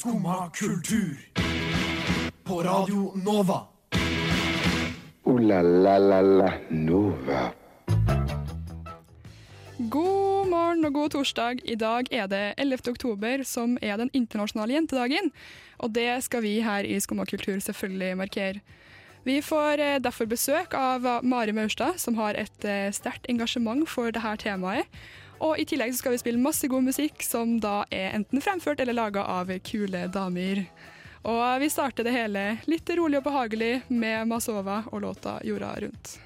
Skumma kultur. På Radio Nova. O-la-la-la-la Nova. God morgen og god torsdag. I dag er det 11. oktober, som er den internasjonale jentedagen. Og det skal vi her i Skumma kultur selvfølgelig markere. Vi får eh, derfor besøk av Mari Maurstad, som har et eh, sterkt engasjement for dette temaet. Og i tillegg skal vi spille masse god musikk som da er enten fremført eller laga av kule damer. Og vi starter det hele litt rolig og behagelig med Masova og låta 'Jorda rundt'.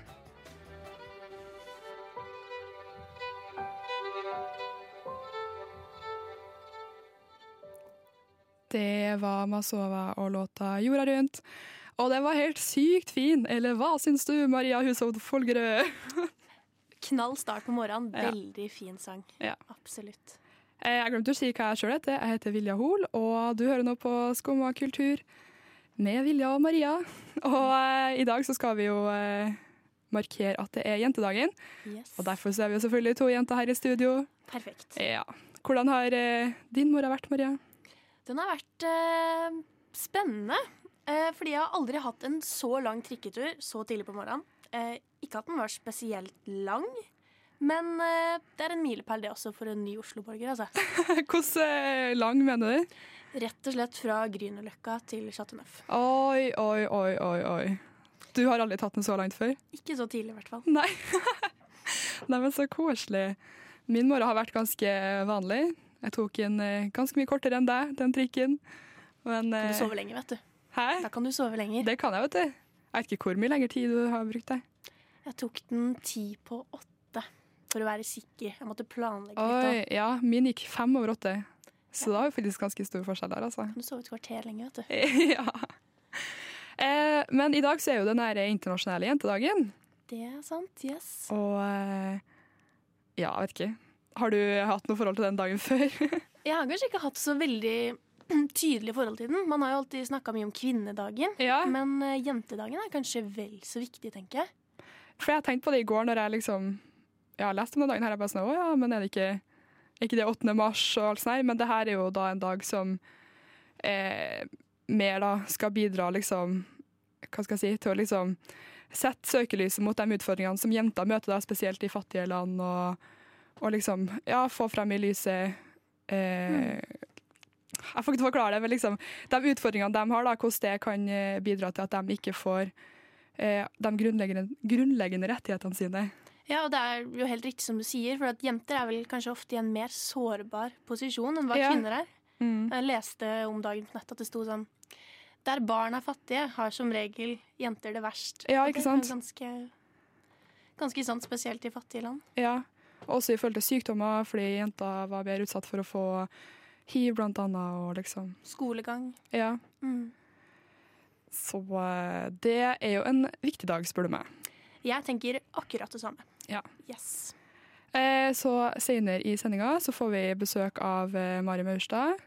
Det var Masova og låta 'Jorda rundt'. Og den var helt sykt fin, eller hva syns du, Maria Hushovd Folgerød? Knall start på morgenen. Veldig fin sang. Ja. Absolutt. Eh, Jeg glemte å si hva jeg sjøl heter. Jeg heter Vilja Hol, og du hører nå på Skumma kultur med Vilja og Maria. Og eh, i dag så skal vi jo eh, markere at det er jentedagen, Yes. og derfor så er vi jo selvfølgelig to jenter her i studio. Perfekt. Ja. Hvordan har eh, din mor vært, Maria? Den har vært eh, spennende. Eh, fordi jeg har aldri hatt en så lang trikketur så tidlig på morgenen. Ikke at den var spesielt lang, men eh, det er en milepæl det også for en ny Oslo-borger. Altså. Hvordan eh, lang mener du? Rett og slett fra Grünerløkka til Chateau Neuf. Oi, oi, oi, oi, oi. Du har aldri tatt den så langt før? Ikke så tidlig, i hvert fall. Nei. Nei, men så koselig. Min morgen har vært ganske vanlig. Jeg tok den eh, ganske mye kortere enn deg, den trikken. Men Kan du sove lenger, vet du. Hæ? Da kan du sove lenger. Det kan jeg, vet du. Jeg vet ikke hvor mye lengre tid du har brukt det. Jeg tok den ti på åtte for å være sikker. Jeg måtte planlegge litt. Oi, da. ja, min gikk fem over åtte. Så det var jo faktisk ganske stor forskjell der, altså. Kan du sove et kvarter lenge, vet du. ja. Eh, men i dag så er jo den her internasjonale jentedagen. Det er sant, yes. Og eh, ja, jeg vet ikke. Har du hatt noe forhold til den dagen før? Jeg har kanskje ikke hatt så veldig tydelig forhold til den. Man har jo alltid snakka mye om kvinnedagen. ja. Men eh, jentedagen er kanskje vel så viktig, tenker jeg. For jeg tenkte på det i går når jeg liksom Ja, leste om den dagen her. Jeg bare sånn, å ja, men er det ikke, er ikke det 8. mars og alt sånt her? Men det her er jo da en dag som eh, mer da skal bidra liksom Hva skal jeg si? Til å liksom sette søkelyset mot de utfordringene som jenter møter, da, spesielt i fattige land, og, og liksom ja, få frem i lyset eh, Jeg får ikke forklare det, men liksom de utfordringene de har, da, hvordan det kan eh, bidra til at de ikke får de grunnleggende, grunnleggende rettighetene sine. Ja, og det er jo helt riktig som du sier, for at jenter er vel kanskje ofte i en mer sårbar posisjon enn hva Ja. kvinner er. Jeg leste om dagen på nett at det sto sånn Der barn er fattige, har som regel jenter det verst. Ja, ikke sant? Ganske, ganske sant, spesielt i fattige land. Ja. Også i forhold til sykdommer, fordi jenter var mer utsatt for å få hiv, blant annet, og liksom Skolegang. Ja. Mm. Så eh, det er jo en viktig dag, spør du meg. Jeg tenker akkurat det samme. Ja. Yes. Eh, så senere i sendinga så får vi besøk av eh, Mari Maurstad.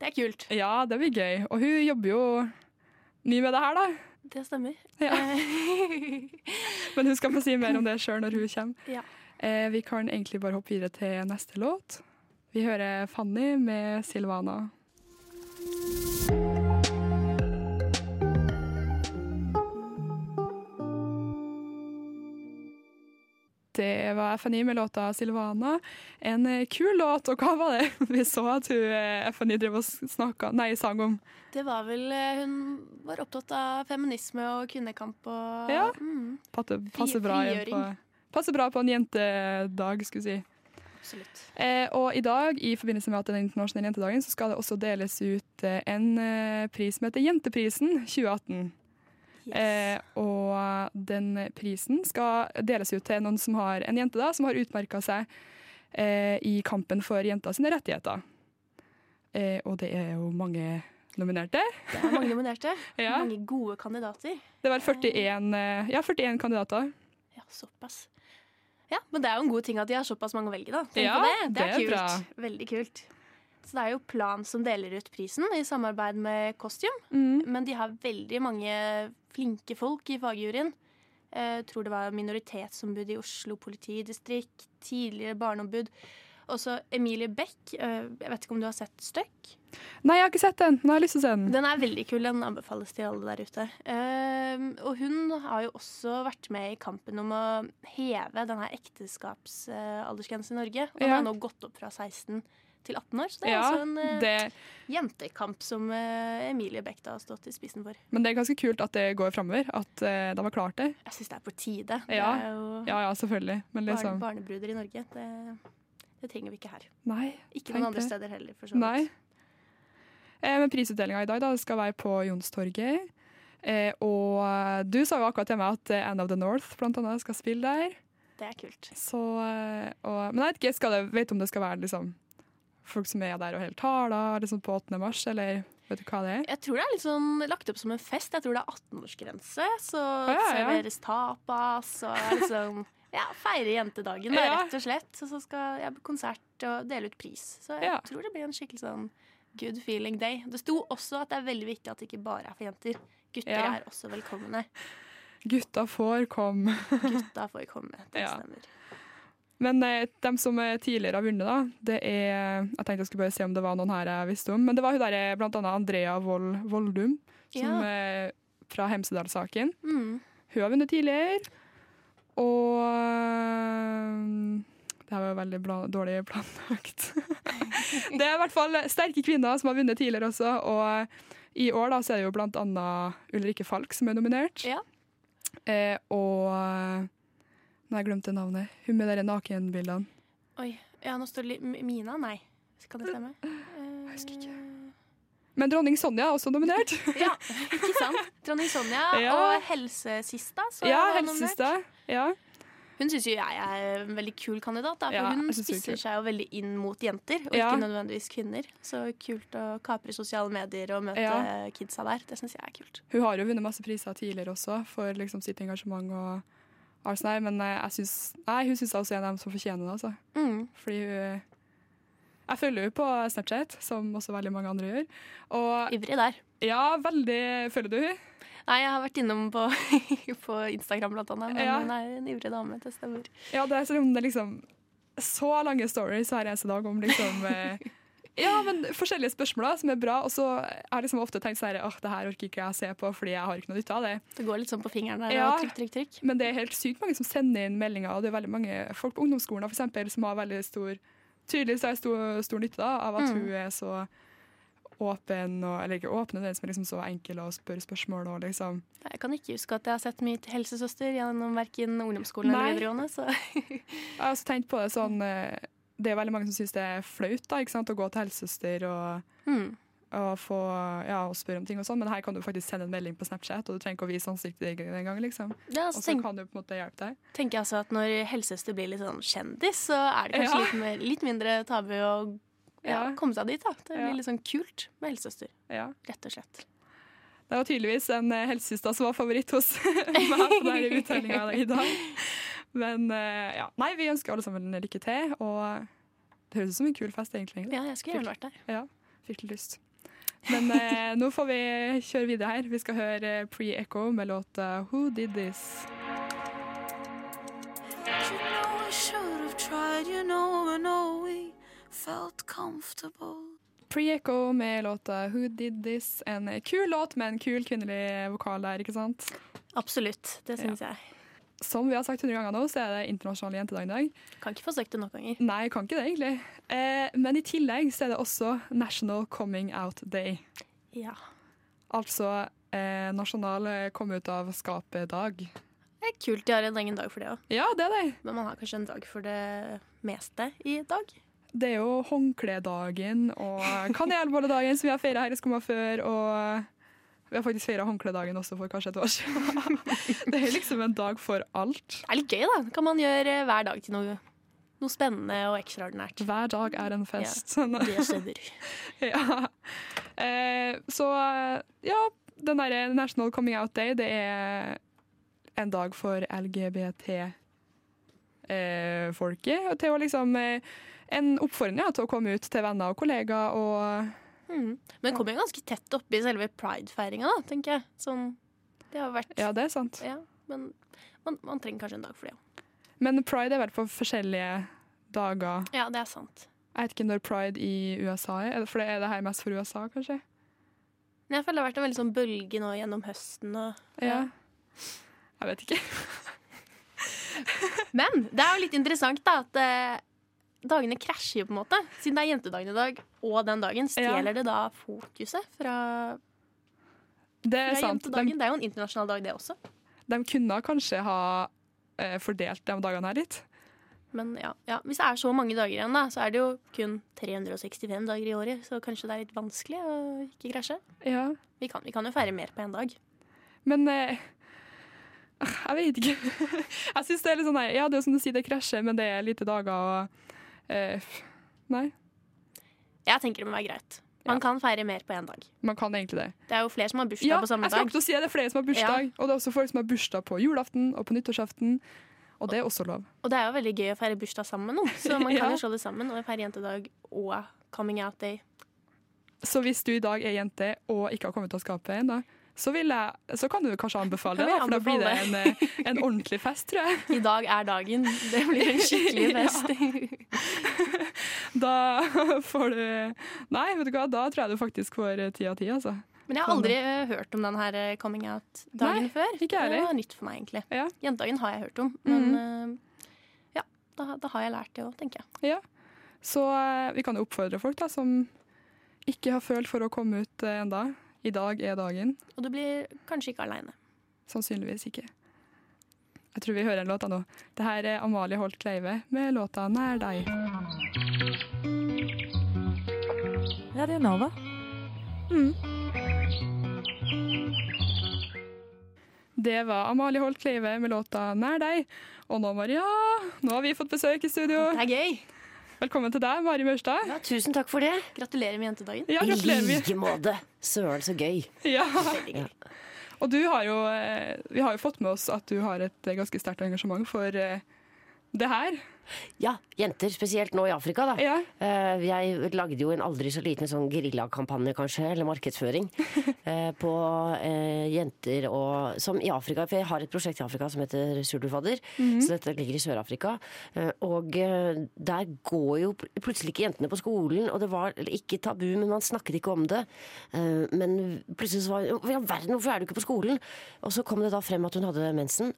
Det er kult. Ja, det blir gøy. Og hun jobber jo mye med det her, da. Det stemmer. Ja. Men hun skal få si mer om det sjøl når hun kommer. Ja. Eh, vi kan egentlig bare hoppe videre til neste låt. Vi hører Fanny med Silvana. Det var FNI med låta 'Silvana'. En eh, kul låt, og hva var det vi så at hun, eh, FNI drev og snakka, nei, sang om? Det var vel eh, Hun var opptatt av feminisme og kvinnekamp og Ja. mm, passer, bra på, passer bra på en jentedag, skulle jeg si. Absolutt. Eh, og i dag, i forbindelse med at det den internasjonale jentedagen, så skal det også deles ut en pris som heter Jenteprisen 2018. Yes. Eh, og den prisen skal deles ut til noen som har en jente da, som har utmerka seg eh, i kampen for jenta sine rettigheter. Eh, og det er jo mange nominerte. det er mange nominerte. Ja. Mange gode kandidater. Det var 41, eh, ja, 41 kandidater. Ja, såpass. Ja, Men det er jo en god ting at de har såpass mange å velge, da. Tenk Ja, på det. Det er, det er kult. bra. Veldig kult. Så det er jo Plan som deler ut prisen, i samarbeid med Costume. Mm. Men de har veldig mange flinke folk i fagjuryen. Jeg tror det var minoritetsombud i Oslo politidistrikt, tidligere barneombud. Også Emilie Beck. eh, Jeg vet ikke om du har sett Støkk? Nei, jeg har ikke sett den. Nå har jeg lyst til å se den. Den er veldig kul. Den anbefales til alle der ute. Ehm, og hun har jo også vært med i kampen om å heve denne ekteskapsaldersgrensen i Norge. Og den Ja. har nå gått opp fra 16 til 18 år. Så det er Ja, altså en eh, det, jentekamp som eh, Emilie Beck da har stått i spissen for. men det er ganske kult at det går framover. At eh, de har klart det. Jeg syns det er på tide. Ja. Det er jo Ja ja, selvfølgelig. Men liksom barnebruder i Norge. Det, det trenger vi ikke her. Nei. Ikke noen andre steder heller, for så vidt. Nei. Eh, men prisutdelinga i dag da, skal være på Jonstorget. Eh, og du sa jo akkurat til meg at End of the North blant annet skal spille der. Det er kult. Så, og, men jeg vet ikke, skal det, vet om det skal være liksom, folk som er der og holder taler liksom på 8. mars, eller vet du hva det er? Jeg tror det er litt sånn lagt opp som en fest. Jeg tror det er 18-årsgrense. Så ja, ja. serveres tapas og liksom Ja, feire jentedagen, da, rett og slett. Og så skal jeg på konsert og dele ut pris. Så jeg Ja. tror det blir en skikkelig sånn good feeling day. Det sto også at det er veldig viktig at det ikke bare er for jenter. Gutter Ja. er også velkomne. Gutta får komme. Gutta får komme. Det Ja. stemmer. Men eh, dem som eh, tidligere har vunnet, da, det er Jeg tenkte jeg skulle bare se om det var noen her jeg visste om, men det var hun der, eh, blant annet Andrea Vold, Voldum, som, Ja. eh, fra Hemsedal-saken. Mm. Hun har vunnet tidligere. Og eh, Det her var veldig dårlig planlagt. det er i hvert fall sterke kvinner som har vunnet tidligere også. Og i år da, så er det jo blant annet Ulrikke Falk som er nominert. Ja. Eh, og Har jeg glemt det navnet. Hun med de nakenbildene. Oi. Ja, nå står det Mina? Nei. Kan det stemme? Jeg husker ikke. Men dronning Sonja er også nominert. Ja, ikke sant? Dronning Sonja Ja. og helsesista. så ja, helsesista. Ja. Hun syns jo jeg er en veldig kul kandidat, da, for Ja, hun er spisser seg jo veldig inn mot jenter, og ikke nødvendigvis kvinner. Så kult å kapre sosiale medier og møte kidsa der. Det syns jeg er kult. Hun har jo vunnet masse priser tidligere også for liksom sitt engasjement og der, men eh, jeg synes, nei, hun syns også er en av dem som fortjener det. Altså. Mm. Fordi hun Jeg følger henne på Snapchat, som også veldig mange andre gjør. Og Ivrig der. ja, veldig Følger du henne? Nei, jeg har vært innom på, på Instagram blant annet, men Ja. hun er en ivrig dame. Det stemmer. Ja, det er som om det er liksom så lange stories hver eneste dag om liksom Ja, men forskjellige spørsmål da, som er bra. Og så har jeg liksom ofte tenkt sånn at det her orker ikke jeg å se på fordi jeg har ikke noe nytte av det. Det går litt sånn på fingeren der. Ja. Trykk, trykk, trykk. Men det er helt sykt mange som sender inn meldinger, og det er veldig mange folk på ungdomsskolen for eksempel, som har veldig stor tydeligvis har stor, stor nytte da, av at Mm. hun er så åpen, og, eller ikke åpen, men liksom så enkel å spørre spørsmål. Og liksom. Jeg kan ikke huske at jeg har sett mye til helsesøster gjennom verken ungdomsskolen Nei. eller videregående. Så Jeg har også tenkt på det sånn eh, Det er veldig mange som syns det er flaut da, å gå til helsesøster og, mm. og, få, ja, og spørre om ting og sånn, men her kan du faktisk sende en melding på Snapchat, og du trenger ikke å vise ansiktet ditt en gang. Liksom. ja, Og så tenk, kan du på en måte hjelpe deg. tenker jeg altså at når helsesøster blir litt sånn kjendis, så er det kanskje Ja. litt, mer, litt mindre tabu å komme seg dit. da. Det blir litt sånn kult med helsesøster, Ja. rett og slett. Det var tydeligvis en eh, helsesøster som var favoritt hos meg på denne uttellinga i dag. Men eh, ja. Nei, vi ønsker alle sammen lykke til, og det høres ut som en kul fest, egentlig. Ja, jeg skulle gjerne vært der. Ja, fikk litt lyst. Men eh, nå får vi kjøre videre her. Vi skal høre Pre-Echo med låta Who Did This? You know I should have tried, you know, I know we felt comfortable. Pre-Echo med låta Who Did This? En kul låt med en kul kvinnelig vokal der, ikke sant? Absolutt. Det syns jeg. Som vi har sagt hundre ganger nå, så er det internasjonal jentedag i dag. Kan ikke få sagt det nok ganger. Nei, kan ikke det, egentlig. Eh, men i tillegg så er det også National Coming Out Day. Ja. Altså eh, nasjonal eh, komme ut av skapet-dag. Det er kult de har en egen dag for det òg. Ja, det er det. Men man har kanskje en dag for det meste i dag. Det er jo håndkledagen og kanelbolledagen som vi har feira her i Skumma før. Og vi har faktisk feira håndkledagen også for kanskje et år siden. Det er liksom en dag for alt. Det er litt gøy, da. Kan man gjøre hver dag til noe, noe spennende og ekstraordinært. Hver dag er en fest. Ja, Det stemmer. Ja. Eh, så eh, ja, den derre National Coming Out Day, det er en dag for LGBT-folket. og til å liksom eh, En oppfordring ja, til å komme ut til venner og kollegaer og Mm. Men kommer jo ganske tett oppi selve pride-feiringa, da, tenker jeg. Sånn, det har vært Ja, det er sant. Ja, men man, man trenger kanskje en dag for det òg. Men pride er vel på forskjellige dager. Ja, det er sant. Jeg vet ikke når pride i USA er, det- for er det her mest for USA, kanskje? Men jeg føler det har vært en veldig sånn bølge nå gjennom høsten. Og, Ja. Jeg vet ikke. Men det er jo litt interessant da at eh, dagene krasjer jo på en måte. Siden det er jentedagen i dag og den dagen, stjeler det da fokuset fra, Det er fra sant. De, jentedagen? Det er jo en internasjonal dag, det også. de kunne kanskje ha eh, fordelt de dagene her litt. Men ja, ja, hvis det er så mange dager igjen, da, så er det jo kun 365 dager i året. Så kanskje det er litt vanskelig å ikke krasje. Ja. Vi kan, vi kan jo feire mer på én dag. Men eh, jeg vet ikke. jeg synes det er litt sånn Ja, det er som du sier, det krasjer, men det er lite dager og eh, Nei, Jeg tenker det må være greit. Man Ja. kan feire mer på én dag. man kan egentlig det. Det er jo flere som har bursdag Ja, på samme dag. jeg skal akkurat si det. Det er flere som har bursdag, og det er også folk som har bursdag på julaften og på nyttårsaften. Og det er også lov. Og det er jo veldig gøy å feire bursdag sammen med noen. Så man kan Ja. jo slå det sammen og feire jentedag og coming out day. Så hvis du i dag er jente og ikke har kommet ut av skapet ennå, så, jeg, så kan du kanskje anbefale det, for da blir det en, eh, en ordentlig fest, tror jeg. I dag er dagen. Det blir en skikkelig Ja. fest. Da får du Nei, vet du hva, da tror jeg du faktisk får eh, ti av ti, altså. Men jeg har aldri eh, hørt om den her coming out-dagen før. ikke jeg det var nytt for meg, egentlig. Ja. Jentedagen har jeg hørt om, men mm. ja, da, da har jeg lært det òg, tenker jeg. Så eh, vi kan jo oppfordre folk da, som ikke har følt for å komme ut enda. I dag er dagen. Og du blir kanskje ikke aleine. Sannsynligvis ikke. Jeg tror vi hører en låt nå. Det her er Amalie Holt Kleive med låta 'Nær deg'. Radio Nova. Det var Amalie Holt Kleive med låta 'Nær deg'. Og nå, Maria, nå har vi fått besøk i studio. Det er gøy! Velkommen til deg, Mari Maurstad. Ja, tusen takk for det. Gratulerer med jentedagen. Ja, I gratulerer. vi. like måte. Søren, så gøy. Ja. Veldig. Og du har jo, eh, vi har jo fått med oss at du har et ganske sterkt engasjement for eh, det her. Ja, jenter, spesielt nå i Afrika, da. Ja. Eh, Jeg lagde jo en aldri så liten sånn geriljakampanje, kanskje, eller markedsføring, eh, på eh, jenter og Som i Afrika, for jeg har et prosjekt i Afrika som heter Sulufadder, så dette ligger i Sør-Afrika. Og der går jo plutselig ikke jentene på skolen, og det var ikke tabu, men man snakket ikke om det. Men plutselig så var all verden, hvorfor er du ikke på skolen? Og så kom det da frem at hun hadde mensen,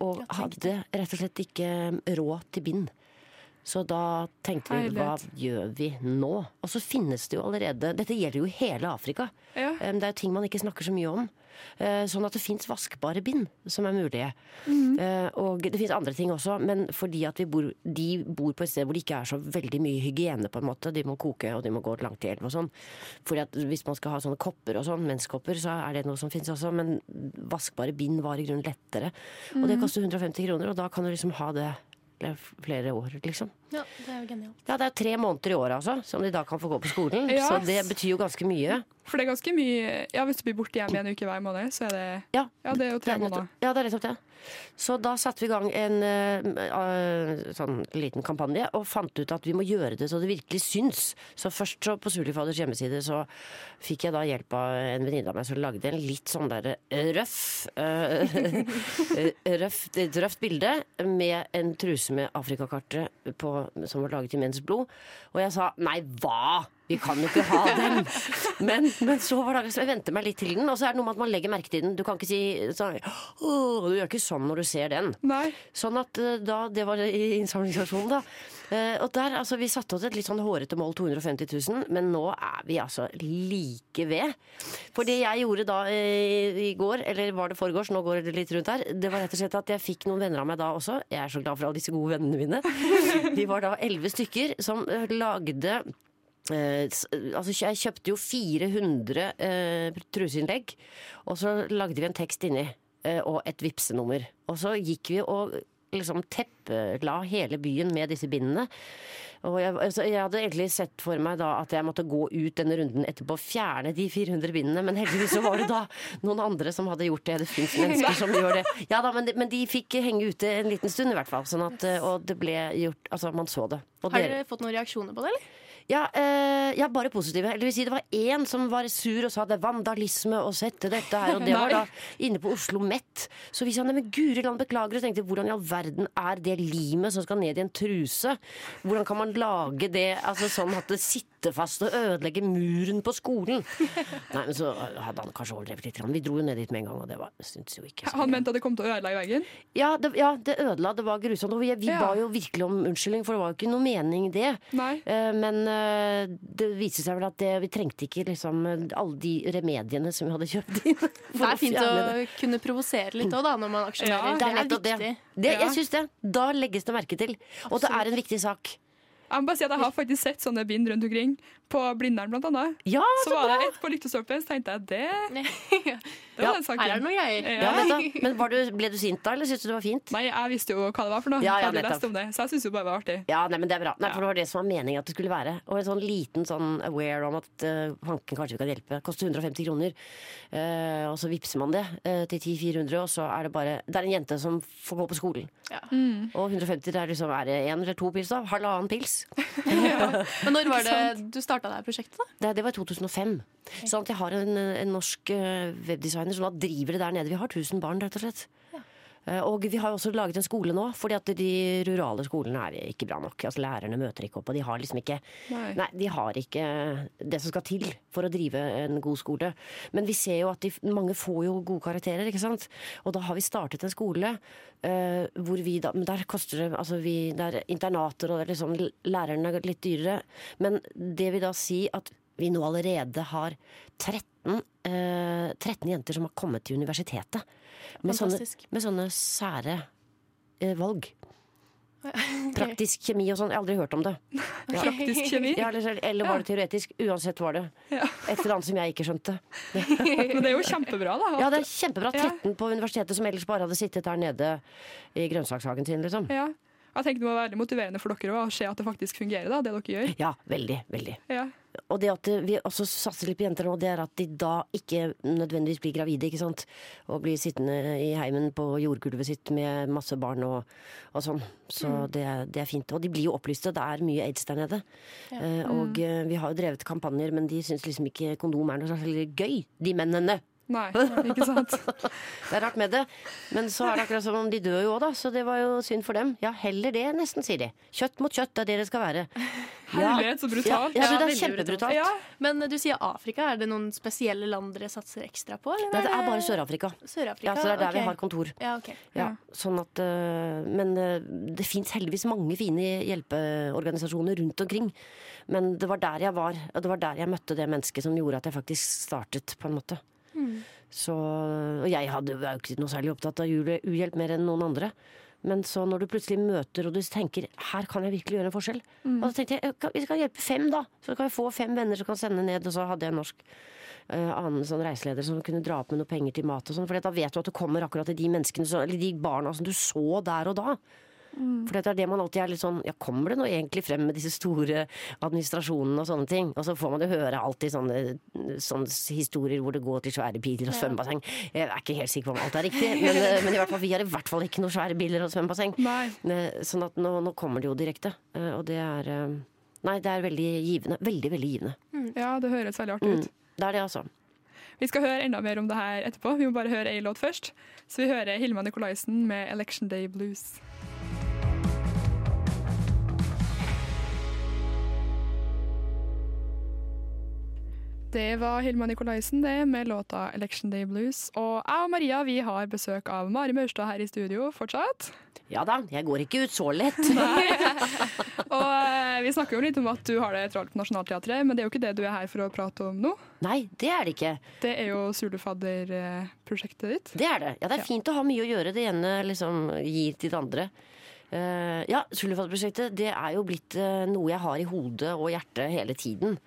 og hadde rett og slett ikke råd til bind. Så da tenkte vi hva gjør vi nå? Og så finnes det jo allerede Dette gjelder jo hele Afrika. Ja. Det er jo ting man ikke snakker så mye om. Eh, Sånn at det fins vaskbare bind som er mulige. Eh, Og det fins andre ting også, men fordi at vi bor, de bor på et sted hvor det ikke er så veldig mye hygiene, på en måte. De må koke, og de må gå langt i elv og sånn. Fordi at hvis man skal ha sånne kopper og sånn, menskopper, så er det noe som fins også. Men vaskbare bind var i grunnen lettere. Og det koster 150 kroner, og da kan du liksom ha det flere år, liksom. Ja, det er jo genialt. Ja, det er tre måneder i året altså, som de da kan få gå på skolen. Yes. Så det betyr jo ganske mye. For det er ganske mye Ja, hvis du blir borte hjemme en uke hver måned, så er det Ja, Ja, det er jo tre er måneder. Ja, det er nettopp det. Så da satte vi i gang en uh, sånn liten kampanje og fant ut at vi må gjøre det så det virkelig syns. Så først så på Sulifaders hjemmeside så fikk jeg da hjelp av en venninne av meg som lagde en litt sånn derre røff eh, røft, Et røft bilde med en truse med Afrikakartet som var laget i menns blod. Og jeg sa nei, hva? Vi kan jo ikke ha den! Men, men så var det, så jeg venter meg litt til den, og så er det noe med at man legger merke til den. Du kan ikke si sånn du gjør ikke sånn når du ser den. Nei. Sånn at eh, da, Det var i innsamlingsstasjonen, da. Eh, og der, altså, Vi satte oss et litt sånn hårete mål, 250 000, men nå er vi altså like ved. For det jeg gjorde da eh, i går, eller var det foregårs, nå går det litt rundt her, det var rett og slett at jeg fikk noen venner av meg da også. Jeg er så glad for alle disse gode vennene mine. Vi var da elleve stykker som lagde Eh, altså jeg kjøpte jo 400 eh, truseinnlegg, og så lagde vi en tekst inni, eh, og et vipsenummer. Og så gikk vi og liksom teppela hele byen med disse bindene. Og jeg, altså jeg hadde egentlig sett for meg da at jeg måtte gå ut denne runden etterpå og fjerne de 400 bindene, men heldigvis så var det da noen andre som hadde gjort det. Det fins mennesker som gjør det. Ja da, men de, men de fikk henge ute en liten stund i hvert fall. Sånn at, eh, og det ble gjort Altså, man så det. Og Har dere- dere fått noen reaksjoner på det, eller? Ja, eh, ja, bare positive. Eller vil si, det var én som var sur og sa det er vandalisme å sette dette her, og det var da inne på Oslo Met. Så vi sa nei, men guri land, beklager, og tenkte hvordan i all verden er det limet som skal ned i en truse? Hvordan kan man lage det altså sånn at det sitter fast og ødelegger muren på skolen? Nei, men så hadde han kanskje overdrevet litt. Vi dro jo ned dit med en gang, og det var, syntes jo ikke sånn. Han mente at det kom til å ødelegge veggen. ja det, ja, det ødela. Det var grusomt. Og vi, vi Ja. ba jo virkelig om unnskyldning, for det var jo ikke noe mening i det. Nei. Eh, Men det viser seg vel at det, vi trengte ikke liksom alle de remediene som vi hadde kjøpt inn. for Det er fint å å kunne provosere litt òg, da, når man aksjonerer. Ja, Det er det er viktig. det jeg syns det. Da legges det merke til. Og det er en viktig sak. Jeg må bare si at jeg har faktisk sett sånne bind rundt omkring. På Blindern, blant annet. Ja, Så var det et på Lyktestolpen, så tenkte jeg det, det Ja, var den saken. Her er det noe greier. Ja. ja. Men var du, ble du sint da, eller syntes du det var fint? Nei, jeg visste jo hva det var for noe. Ja, ja, jeg hadde lest om det, så jeg syntes jo bare det var artig. Ja, nei, men det er bra. Nei, for det var det som var meningen at det skulle være. Og en sånn liten sånn aware om at uh, banken kanskje kan hjelpe. Koster 150 kroner. Uh, og så vippser man det uh, til 10-400, og så er det bare Det er en jente som får gå på skolen. Ja. Og 150 det er liksom Er det én eller to pils, da? Halvannen pils. Men når var det du starta det her prosjektet, da? Det, det var i 2005. Sånn at jeg har en, en norsk eh, webdesigner som da driver det der nede. Vi har 1000 barn, rett og slett. Eh, Og vi har jo også laget en skole nå, fordi at de rurale skolene er ikke bra nok. Altså Lærerne møter ikke opp, og de har liksom ikke Nei. Nei, de har ikke det som skal til for å drive en god skole. Men vi ser jo at de, mange får jo gode karakterer, ikke sant. Og da har vi startet en skole uh, hvor vi da Men der koster det Altså vi Det er internater, og liksom lærerne er litt dyrere. Men det vil da si at vi nå allerede har 13, eh, 13 jenter som har kommet til universitetet. Med sånne, med sånne sære eh, valg. Praktisk kjemi og sånn. Jeg har aldri hørt om det. Ja. Praktisk kjemi. Ja, eller, eller var det teoretisk? Uansett var det. Et eller annet som jeg ikke skjønte. Men det er jo kjempebra, da. Ja, det er kjempebra. Ja. 13 på universitetet som ellers bare hadde sittet der nede i grønnsakshagen sin, liksom. Ja. Jeg tenker det må være veldig motiverende for dere å se at det faktisk fungerer, da, det dere gjør. Ja, veldig, veldig. Ja. Og det at vi også satser litt på jenter nå, det er at de da ikke nødvendigvis blir gravide, ikke sant. Og blir sittende i heimen på jordgulvet sitt med masse barn og, og sånn. Så det, er- det er fint. Og de blir jo opplyste. Det er mye aids der nede. Eh, og eh, vi har jo drevet kampanjer, men de syns liksom ikke kondom er noe særlig gøy, de mennene. Nei, ikke sant. Det er rart med det. Men så er det akkurat som om de dør jo òg, da. Så det var jo synd for dem. Ja, heller det, nesten, sier de. Kjøtt mot kjøtt, det er det det skal være. Herlighet, så brutalt. Ja, det er kjempebrutalt. Ja. Men eh, du sier Afrika. Er det noen spesielle land dere satser ekstra på? Eller Nei, det er bare Sør-Afrika. Sør-Afrika? Ja, så det er der vi har kontor. Ja, okay. Ja, sånn at, øh, men øh, det fins heldigvis mange fine hjelpeorganisasjoner rundt omkring. Men det var der jeg var, og det var der jeg møtte det mennesket som gjorde at jeg faktisk startet, på en måte. Så, og jeg hadde, var jo ikke noe særlig opptatt av uhjelp mer enn noen andre. Men så når du plutselig møter og du tenker her kan jeg virkelig gjøre en forskjell. Og så tenkte jeg «Jeg kan- vi skal hjelpe fem, da. Så kan jeg få fem venner som kan sende ned. Og så hadde jeg en norsk uh, annen sånn reiseleder som kunne dra opp med noe penger til mat og sånn. For da vet du at du kommer akkurat til de menneskene, eller de barna som du så der og da. For det er det man alltid er litt sånn Ja, kommer det nå egentlig frem med disse store administrasjonene og sånne ting? Og så får man jo høre alltid sånne, sånne historier hvor det går til svære biler og svømmebasseng. Jeg er ikke helt sikker på om alt er riktig, men, eh, men i hvert fall, vi har i hvert fall ikke noen svære biler og svømmebasseng. Eh, Sånn at nå, nå kommer det jo direkte. eh, Og det er Nei, det er veldig givende. Veldig, veldig givende. ja, det høres veldig artig Mm. ut. Det er det, altså. Vi skal høre enda mer om det her etterpå. Vi må bare høre ei låt først. Så vi hører Hilma Nikolaisen med 'Election Day Blues'. Det var Hilma Nikolaisen det, med låta 'Election Day Blues'. Og jeg og Maria vi har besøk av Mari Maurstad her i studio fortsatt. Ja da, jeg går ikke ut så lett. Og eh, vi snakker jo litt om at du har det travelt på Nationaltheatret, men det er jo ikke det du er her for å prate om nå. Nei, det er det ikke. Det er jo Sulefadder-prosjektet ditt. Det er det. Ja, det er fint å ha mye å gjøre. Det ene liksom gir til det andre. Uh, ja, Sullivan-prosjektet det er jo blitt uh, noe jeg har i hodet og hjertet hele tiden.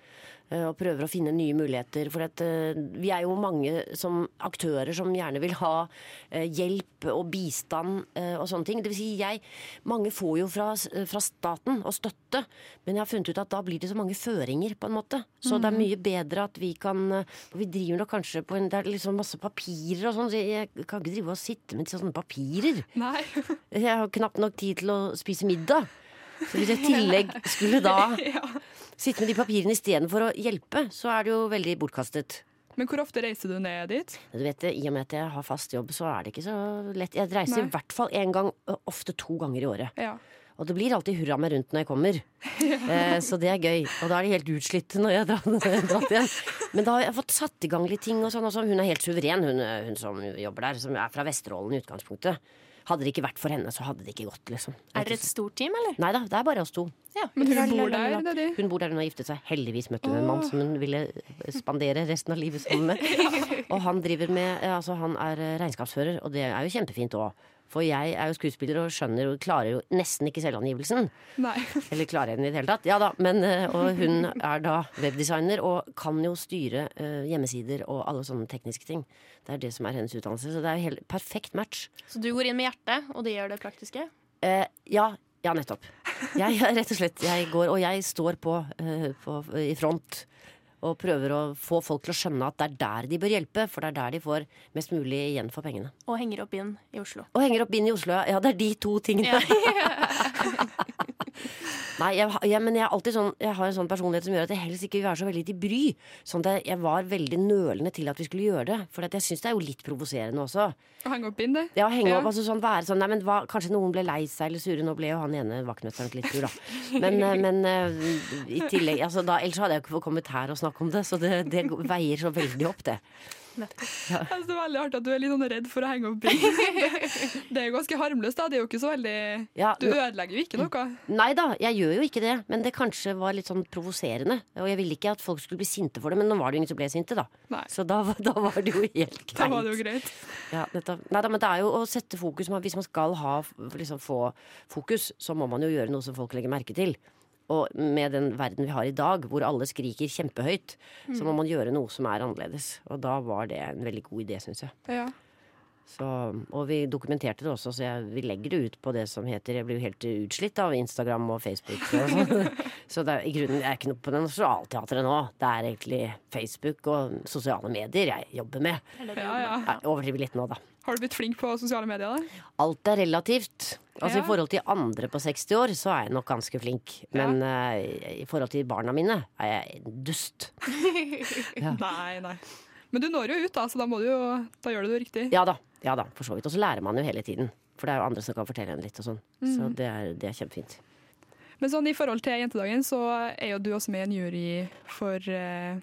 Eh, og prøver å finne nye muligheter. For at, eh, vi er jo mange som aktører som gjerne vil ha eh, hjelp og bistand og sånne ting. Det vil si, jeg, mange får jo fra, fra staten og støtte, men jeg har funnet ut at da blir det så mange føringer, på en måte. Så det er mye bedre at vi kan og vi driver nok kanskje på en Det er liksom masse papirer og sånn, så jeg kan ikke drive og sitte med sånne papirer. Nei. Jeg har knapt nok tid til å spise middag. Så hvis jeg i tillegg skulle da sitte med de papirene istedenfor å hjelpe, så er det jo veldig bortkastet. Men hvor ofte reiser du ned dit? Du vet I og med at jeg har fast jobb, så er det ikke så lett. Jeg reiser Nei. i hvert fall én gang, ofte to ganger i året. Ja. Og det blir alltid hurra meg rundt når jeg kommer. Eh, så det er gøy. Og da er de helt utslitt når jeg har dratt, igjen. Men da har jeg fått satt i gang litt ting. Og sånn, og sånn. Hun er helt suveren, hun, hun som jobber der. Som er fra Vesterålen i utgangspunktet. Hadde det ikke vært for henne, så hadde det ikke gått. liksom. Er dere et stort team, eller? Nei da, det er bare oss to. Men hun bor der, Daddy? Hun bor der hun har giftet seg. Heldigvis møtte hun en mann som hun ville spandere resten av livet sammen med. Og han driver med, eh, altså han er eh, regnskapsfører, og det er jo kjempefint òg. For jeg er jo skuespiller og skjønner og klarer jo nesten ikke selvangivelsen. Nei. Eller klarer jeg den i det hele tatt? Ja da. Men, eh, og hun er da webdesigner og kan jo styre eh, hjemmesider og alle sånne tekniske ting. Det er det som er hennes utdannelse. Så det er helt perfekt match. Så du går inn med hjertet, og det gjør det praktiske? Eh, ja, ja, nettopp. Jeg, rett og slett. Jeg går, og jeg står på, eh, på, i front og prøver å få folk til å skjønne at det er der de bør hjelpe, for det er der de får mest mulig igjen for pengene. Og henger opp inn i Oslo. Og henger opp bind i Oslo, ja. Ja, det er de to tingene. Nei, jeg, jeg, men jeg, er alltid sånn, jeg har en sånn personlighet som gjør at jeg helst ikke vil være så veldig til bry. Sånn at jeg, jeg var veldig nølende til at vi skulle gjøre det. For at jeg syns det er jo litt provoserende også. Å henge opp inn det. Ja, henge Ja. opp, altså sånn, være sånn Nei, men hva, kanskje noen ble lei seg eller sure. Nå ble jo han ene vaktmesteren litt sur, da. Men, eh, men eh, i tillegg altså, da, Ellers hadde jeg ikke fått kommet her og snakke om det, så det, det veier så veldig opp, det. Nettopp. Jeg synes det er veldig artig at du er litt sånn redd for å henge opp bind. Det er jo ganske harmløst, da. Det er jo ikke så veldig Ja, Du ødelegger jo ikke noe. Nei da, jeg gjør jo ikke det, men det kanskje var litt sånn provoserende. Og jeg ville ikke at folk skulle bli sinte for det, men nå var det jo ingen som ble sinte, da. Nei. Så da, var- da var det jo helt greit. Da var det jo greit. Ja. Nei da, men det er jo å sette fokus Hvis man skal ha, liksom, få fokus, så må man jo gjøre noe som folk legger merke til. Og med den verden vi har i dag, hvor alle skriker kjempehøyt, så må man gjøre noe som er annerledes. Og da var det en veldig god idé, syns jeg. Ja. Så, og vi dokumenterte det også, så jeg, vi legger det ut på det som heter Jeg blir jo helt utslitt av Instagram og Facebook. Og sånn. så det er, i grunnen er ikke noe på det Nationaltheatret nå. Det er egentlig Facebook og sosiale medier jeg jobber med. Ja, ja. Jeg overdriver litt nå, da. Har du blitt flink på sosiale medier, da? Alt er relativt. Altså Ja. I forhold til andre på 60 år, så er jeg nok ganske flink. Men uh, i forhold til barna mine er jeg dust. Ja. Nei, nei. Men du når jo ut, da, så da, må du jo, da gjør du det riktig. Ja da, ja da, for så vidt. Og så lærer man jo hele tiden. For det er jo andre som kan fortelle en litt og sånn. Så Mm. det er, det er kjempefint. Men sånn i forhold til jentedagen, så er jo du også med i en jury for eh,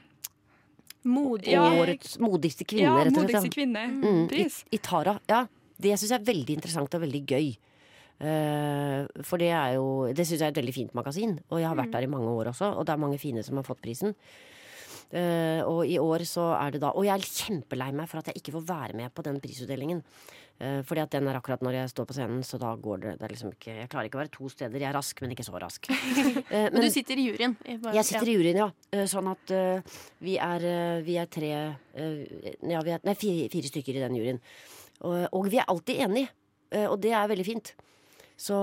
Modig. Ja. Årets modigste kvinne, ja, rett og slett. modigste ja. kvinne-pris. I, I Tara. Ja. Det syns jeg er veldig interessant og veldig gøy. Uh, for det er jo Det syns jeg er et veldig fint magasin. Og jeg har vært der i mange år også, og det er mange fine som har fått prisen. Eh, og i år så er det da Og jeg er kjempelei meg for at jeg ikke får være med på den prisutdelingen. Uh, fordi at den er akkurat når jeg står på scenen, så da går det, det er liksom ikke Jeg klarer ikke å være to steder. Jeg er rask, men ikke så rask. Eh, Men du sitter i juryen. Bare, jeg sitter i juryen, ja. Eh, Sånn at uh, vi, er, uh, vi er tre uh, Ja, vi er nei, fire, fire stykker i den juryen. Og, og vi er alltid enige, eh, og det er veldig fint. Så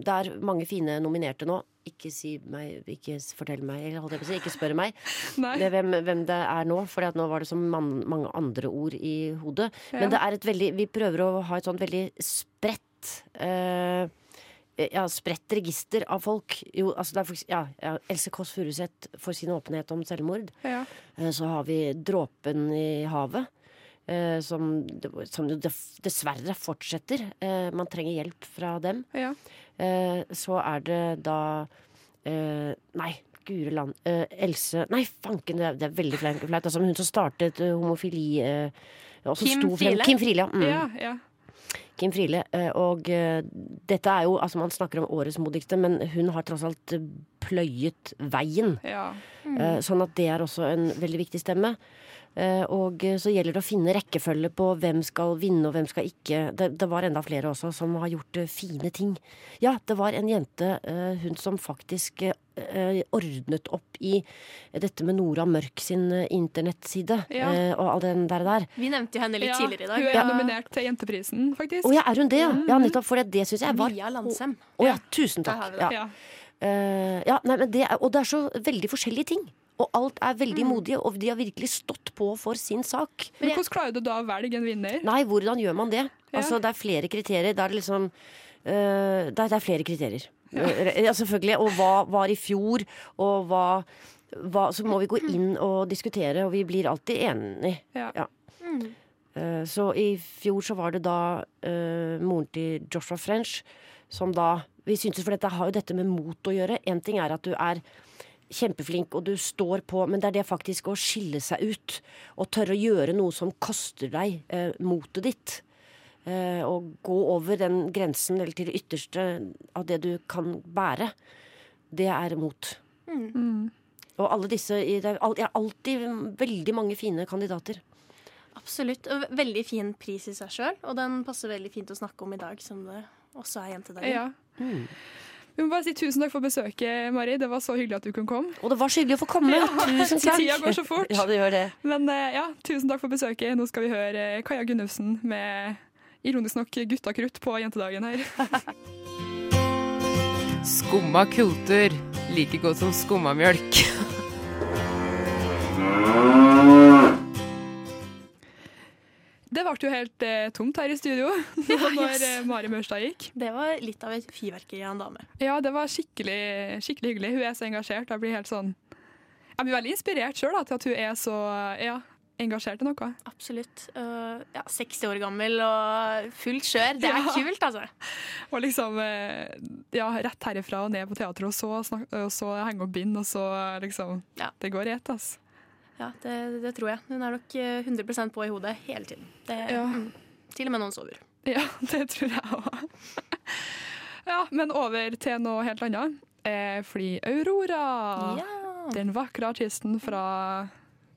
det er mange fine nominerte nå. Ikke si meg, ikke fortell meg, eller holdt jeg på å si, ikke spør meg det, hvem, hvem det er nå, for nå var det så man, mange andre ord i hodet. Ja. Men det er et veldig Vi prøver å ha et sånt veldig spredt eh, ja, spredt register av folk. Jo, altså for, ja, ja, Else Kåss Furuseth for sin åpenhet om selvmord. Ja. Eh, Så har vi Dråpen i havet. Eh, Som, som dessverre fortsetter. Eh, Man trenger hjelp fra dem. Ja. Eh, Så er det da eh, Nei, gure land. Eh, Else Nei, fanken, det er, det er veldig flaut. Altså, hun som startet eh, homofili Kim Friele? Kim Friele, ja. Mm. ja, ja. Kim Friele. Og dette er jo Altså, man snakker om årets modigste, men hun har tross alt pløyet veien. ja. Eh, Sånn at det er også en veldig viktig stemme. Eh, Og eh, så gjelder det å finne rekkefølge på hvem skal vinne og hvem skal ikke. Det, det var enda flere også som har gjort eh, fine ting. Ja, det var en jente, hun som faktisk ordnet opp i dette med Nora Mørk sin internettside Ja. og all den der der. Vi nevnte jo henne litt ja. tidligere i dag. Hun er Ja. nominert til Jenteprisen, faktisk. Å ja, er hun det, ja? Ja, nettopp. For det, det syns jeg var Mia Landsem. Å ja, tusen takk. Ja. Ja. Eh, ja, nei, men det er, og det er så veldig forskjellige ting. Og alt er veldig Mm. modige, og de har virkelig stått på for sin sak. Men hvordan klarer du da å velge en vinner? Nei, hvordan gjør man det? Ja. Altså, det er flere kriterier. Det er liksom uh, det, er, det er flere kriterier. Ja. Ja, selvfølgelig. Og hva var i fjor, og hva, hva Så må vi gå inn og diskutere, og vi blir alltid enige. Ja. Mm. Uh, Så i fjor så var det da uh, moren til Joshua French som da Vi syntes for dette har jo dette med mot å gjøre. Én ting er at du er kjempeflink og du står på, men det er det faktisk å skille seg ut. Og tørre å gjøre noe som koster deg eh, motet ditt. Eh, og gå over den grensen, eller til det ytterste av det du kan bære. Det er mot. Mm. Og alle disse Det er alltid veldig mange fine kandidater. Absolutt. Og veldig fin pris i seg sjøl, og den passer veldig fint å snakke om i dag, som det også er jentedagen. Ja. Vi må bare si tusen takk for besøket, Mari. Det var så hyggelig at du kunne komme. Og det var så hyggelig å få komme. Tusen takk. Tida går så fort. Ja, det gjør det. Men eh, ja, tusen takk for besøket. Nå skal vi høre eh, Kaja Gunnufsen med ironisk nok Gutta krutt på jentedagen her. Skumma kultur. Like godt som skummamjølk. Det ble jo helt eh, tomt her i studio når yes. eh, Mari Maurstad gikk. Det var litt av et fyrverkeri av en dame. Ja, det var skikkelig, skikkelig hyggelig. Hun er så engasjert. Jeg blir helt sånn Jeg blir veldig inspirert sjøl til at hun er så ja, engasjert i noe. Absolutt. Uh, ja, 60 år gammel og fullt skjør. Det er Ja. kult, altså. Og liksom eh, ja, rett herifra og ned på teatret, og så, snak, og så henge opp bind, og så liksom Ja. Det går i ett, altså. Ja, det, det tror jeg. Hun er nok eh, 100 på i hodet hele tiden. Det, Ja. mm, til og med når hun sover. Ja, det tror jeg òg. ja, men over til noe helt annet. Eh, fordi Aurora, Ja. den vakre artisten fra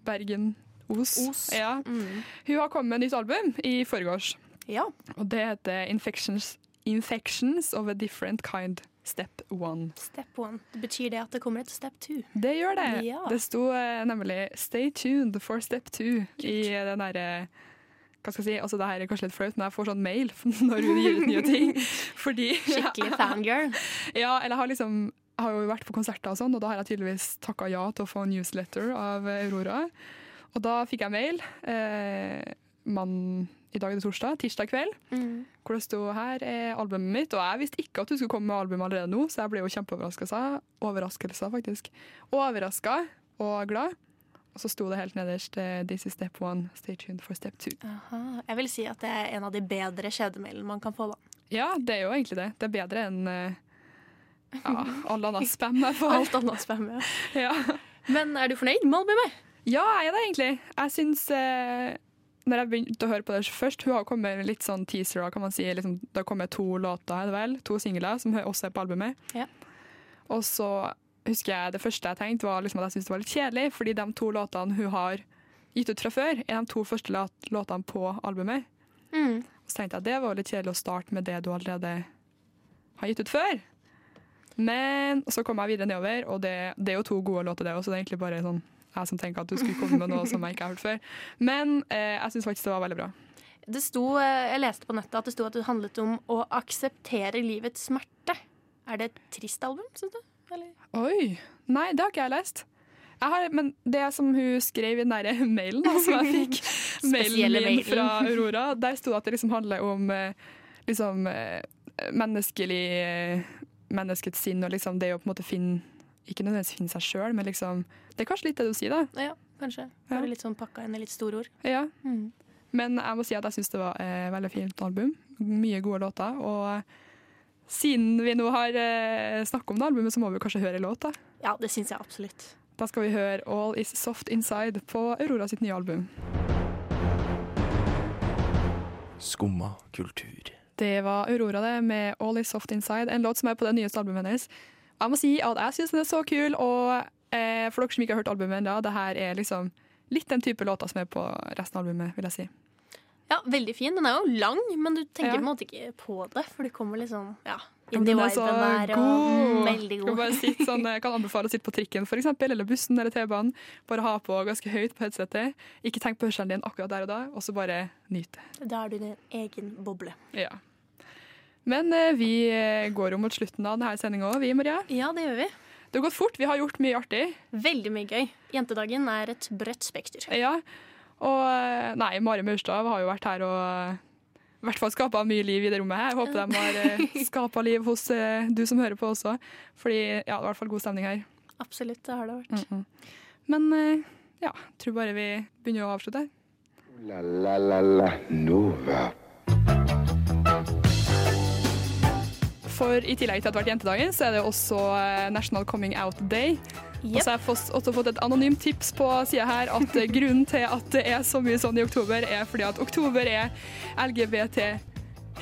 Bergen, Os, Os. Ja, Mm. hun har kommet med nytt album i forgårs. ja. Og det heter Infections, Infections of a Different Kind, Step One. Step one. Det betyr det at det kommer et step two. Det gjør det. Ja. Det sto eh, nemlig 'Stay tuned for step two' i den derre hva skal jeg si, altså det her er kanskje litt flaut, men jeg får sånn mail når hun gir ut nye ting. Fordi Skikkelig fangirl. Ja, eller jeg har liksom jeg har jo vært på konserter og sånn, og da har jeg tydeligvis takka ja til å få en newsletter av Aurora. Og da fikk jeg mail eh, mann, i dag er det torsdag, tirsdag kveld, Mm. hvor det sto her er albumet mitt. Og jeg visste ikke at du skulle komme med album allerede nå, så jeg ble jo kjempeoverraska. Faktisk. Overraska og glad. Og så sto det helt nederst eh, 'This is step one, stay tuned for step two'. Aha. Jeg vil si at det er en av de bedre kjedemailene man kan få. da. Ja, det er jo egentlig det. Det er bedre enn eh, ja, all annen spam jeg får. Alt annet spam. Ja. Ja. Men er du fornøyd med albumet? Ja, jeg er det egentlig. Jeg syns eh, Når jeg begynte å høre på det først Hun har kommet med litt sånn teaser, kan man si. Liksom, det har kommet to låter, er det vel? To singler, som også er på albumet. Ja. Og så husker jeg det første jeg tenkte, var liksom at jeg syntes det var litt kjedelig, fordi de to låtene hun har gitt ut fra før, er de to første låt- låtene på albumet. Mm. Så tenkte jeg at det var litt kjedelig å starte med det du allerede har gitt ut før. Men så kom jeg videre nedover, og det, det er jo to gode låter, det også. Det er egentlig bare sånn jeg som tenker at du skulle komme med noe som jeg ikke har hørt før. Men eh, jeg syns faktisk det var veldig bra. Det sto, eh, jeg leste på nettet at det sto at det handlet om å akseptere livets smerte. Er det et trist album, syns du? Eller? Oi! Nei, det har ikke jeg lest. Jeg har, men det som hun skrev i den der mailen da, som jeg fikk, mailen min fra Aurora, der sto det at det liksom handler om eh, liksom, eh, menneskelig Menneskets sinn og liksom det å på en måte finne Ikke nødvendigvis finne seg sjøl, men liksom Det er kanskje litt det du sier, da. Ja, kanskje. Ja. Bare litt sånn pakka inn i litt store ord. Ja. Mm. Men jeg må si at jeg syns det var et veldig fint album. Mye gode låter. Og siden vi nå har eh, snakket om det albumet, så må vi kanskje høre en låt. Da. Ja, det syns jeg absolutt. da skal vi høre All Is Soft Inside på Aurora sitt nye album. Skumma kultur. Det var Aurora det, med All Is Soft Inside, en låt som er på det nyeste albumet hennes. Jeg må si at jeg syns den er så kul, og eh, for dere som ikke har hørt albumet ennå, det her er liksom litt den type låter som er på resten av albumet, vil jeg si. Ja, veldig fin. Den er jo lang, men du tenker Ja. på en måte ikke på det, for det kommer sånn ja, inn i viben der. Og, mm, veldig god. bare sitte sånn, jeg kan anbefale å sitte på trikken for eksempel, eller bussen eller T-banen. Bare ha på ganske høyt på headsetet. Ikke tenk på hørselen din akkurat der og da, og så bare nyte. Da er du din egen boble. Ja. Men eh, vi eh, går jo mot slutten av denne sendinga òg, vi, Maria. Ja, det gjør vi. Det har gått fort. Vi har gjort mye artig. Veldig mye gøy. Jentedagen er et bredt spekter. Ja. Og eh, nei, Mari Maurstad har jo vært her og i hvert fall skapa mye liv i det rommet her. Jeg håper de har uh, skapa liv hos eh, du som hører på også. Fordi ja, det er i hvert fall god stemning her. Absolutt, det har det vært. Men eh, ja, tror bare vi begynner å avslutte her. La la la la Nova. For i tillegg til at det har vært jentedagen, så er det også eh, National Coming Out Day. Og så har jeg også fått et anonymt tips på sida her at eh, grunnen til at det er så mye sånn i oktober, er fordi at oktober er LGBT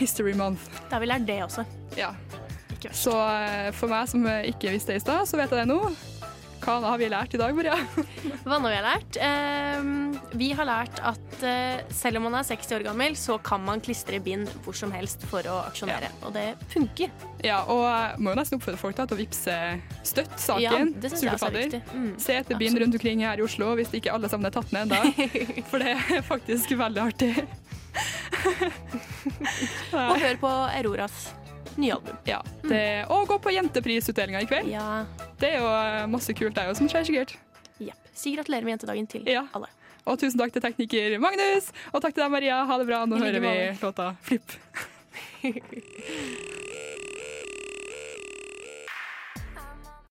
History Month. Da har vi lært det også. Ja. Så eh, for meg som ikke visste det i stad, så vet jeg det nå. Hva har vi lært i dag, Maria? Hva nå har vi lært? Ehm, vi har lært at eh, selv om man er 60 år gammel, så kan man klistre bind hvor som helst for å aksjonere. Og det funker. Ja, og jeg må jo nesten oppfordre folk til å vippse støtt saken. Ja, det synes jeg også er viktig. Mm, Se etter bind rundt omkring her i Oslo, hvis ikke alle sammen er tatt ned ennå. For det er faktisk veldig artig. Og hør på Auroras nye album. Ja, det, og gå på jenteprisutdelinga i kveld. Ja, Det er jo eh, masse kult der som skjer sikkert. jepp. Si gratulerer med jentedagen til Ja. alle. Og tusen takk til tekniker Magnus, og takk til deg, Maria. Ha det bra. Nå hører vi låta Flipp.